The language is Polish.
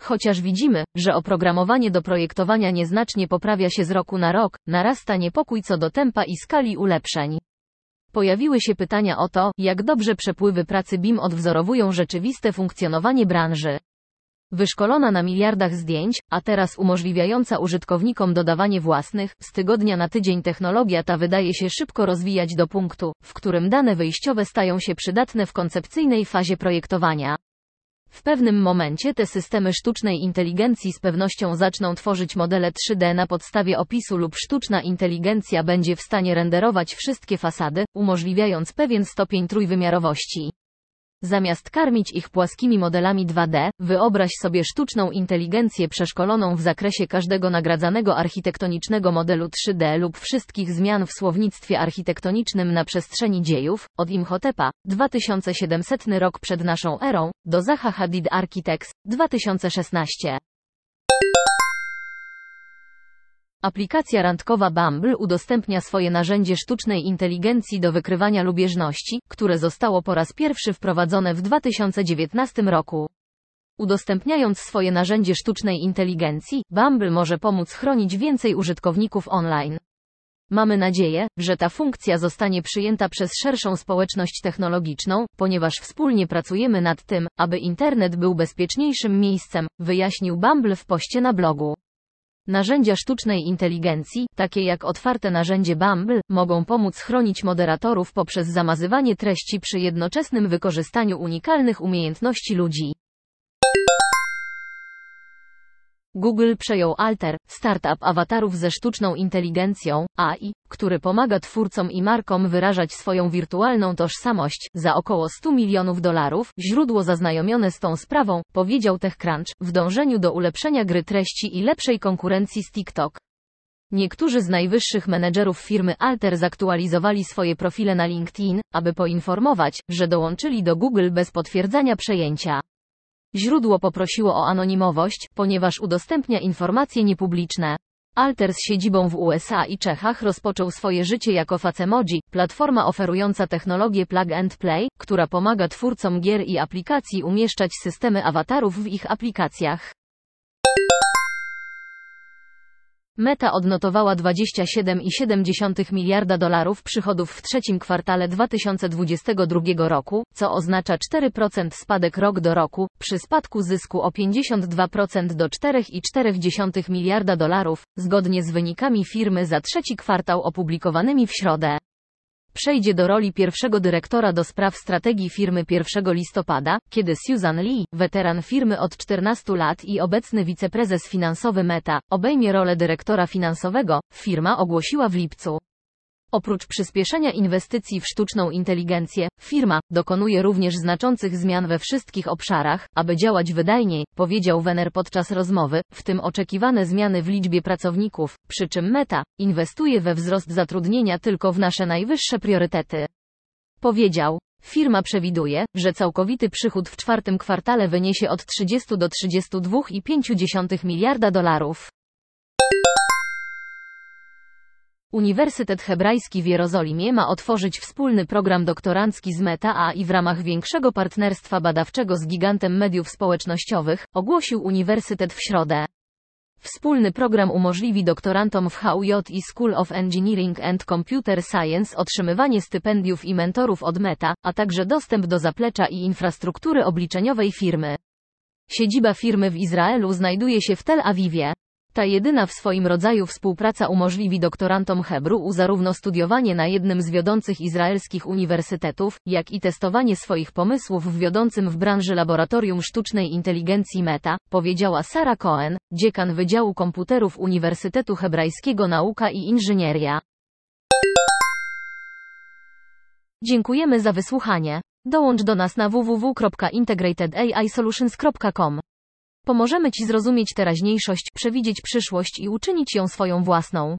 Chociaż widzimy, że oprogramowanie do projektowania nieznacznie poprawia się z roku na rok, narasta niepokój co do tempa i skali ulepszeń. Pojawiły się pytania o to, jak dobrze przepływy pracy BIM odwzorowują rzeczywiste funkcjonowanie branży. Wyszkolona na miliardach zdjęć, a teraz umożliwiająca użytkownikom dodawanie własnych, z tygodnia na tydzień technologia ta wydaje się szybko rozwijać do punktu, w którym dane wyjściowe stają się przydatne w koncepcyjnej fazie projektowania. W pewnym momencie te systemy sztucznej inteligencji z pewnością zaczną tworzyć modele 3D na podstawie opisu lub sztuczna inteligencja będzie w stanie renderować wszystkie fasady, umożliwiając pewien stopień trójwymiarowości. Zamiast karmić ich płaskimi modelami 2D, wyobraź sobie sztuczną inteligencję przeszkoloną w zakresie każdego nagradzanego architektonicznego modelu 3D lub wszystkich zmian w słownictwie architektonicznym na przestrzeni dziejów, od Imhotepa, 2700 rok przed naszą erą, do Zaha Hadid Architects, 2016. Aplikacja randkowa Bumble udostępnia swoje narzędzie sztucznej inteligencji do wykrywania lubieżności, które zostało po raz pierwszy wprowadzone w 2019 roku. Udostępniając swoje narzędzie sztucznej inteligencji, Bumble może pomóc chronić więcej użytkowników online. Mamy nadzieję, że ta funkcja zostanie przyjęta przez szerszą społeczność technologiczną, ponieważ wspólnie pracujemy nad tym, aby internet był bezpieczniejszym miejscem, wyjaśnił Bumble w poście na blogu. Narzędzia sztucznej inteligencji, takie jak otwarte narzędzie Bumble, mogą pomóc chronić moderatorów poprzez zamazywanie treści przy jednoczesnym wykorzystaniu unikalnych umiejętności ludzi. Google przejął Alter, startup awatarów ze sztuczną inteligencją, AI, który pomaga twórcom i markom wyrażać swoją wirtualną tożsamość, za około 100 milionów dolarów, źródło zaznajomione z tą sprawą, powiedział TechCrunch, w dążeniu do ulepszenia gry treści i lepszej konkurencji z TikTok. Niektórzy z najwyższych menedżerów firmy Alter zaktualizowali swoje profile na LinkedIn, aby poinformować, że dołączyli do Google bez potwierdzania przejęcia. Źródło poprosiło o anonimowość, ponieważ udostępnia informacje niepubliczne. Alter z siedzibą w USA i Czechach rozpoczął swoje życie jako Facemoji, platforma oferująca technologię plug and play, która pomaga twórcom gier i aplikacji umieszczać systemy awatarów w ich aplikacjach. Meta odnotowała 27,7 miliarda dolarów przychodów w trzecim kwartale 2022 roku, co oznacza 4% spadek rok do roku, przy spadku zysku o 52% do 4,4 miliarda dolarów, zgodnie z wynikami firmy za trzeci kwartał opublikowanymi w środę przejdzie do roli pierwszego dyrektora do spraw strategii firmy 1 listopada, kiedy Susan Lee, weteran firmy od 14 lat i obecny wiceprezes finansowy Meta, obejmie rolę dyrektora finansowego, firma ogłosiła w lipcu. Oprócz przyspieszenia inwestycji w sztuczną inteligencję, firma dokonuje również znaczących zmian we wszystkich obszarach, aby działać wydajniej, powiedział Wenner podczas rozmowy, w tym oczekiwane zmiany w liczbie pracowników, przy czym Meta inwestuje we wzrost zatrudnienia tylko w nasze najwyższe priorytety. Powiedział, Firma przewiduje, że całkowity przychód w czwartym kwartale wyniesie od 30 do 32,5 miliarda dolarów. Uniwersytet Hebrajski w Jerozolimie ma otworzyć wspólny program doktorancki z Meta AI w ramach większego partnerstwa badawczego z gigantem mediów społecznościowych, ogłosił Uniwersytet w środę. Wspólny program umożliwi doktorantom w HUJ i School of Engineering and Computer Science otrzymywanie stypendiów i mentorów od Meta, a także dostęp do zaplecza i infrastruktury obliczeniowej firmy. Siedziba firmy w Izraelu znajduje się w Tel Awiwie. Ta jedyna w swoim rodzaju współpraca umożliwi doktorantom Hebru zarówno studiowanie na jednym z wiodących izraelskich uniwersytetów, jak i testowanie swoich pomysłów w wiodącym w branży laboratorium sztucznej inteligencji Meta, powiedziała Sara Cohen, dziekan Wydziału Komputerów Uniwersytetu Hebrajskiego Nauka i Inżynieria. Dziękujemy za wysłuchanie. Dołącz do nas na www.integratedAIsolutions.com. Pomożemy Ci zrozumieć teraźniejszość, przewidzieć przyszłość i uczynić ją swoją własną.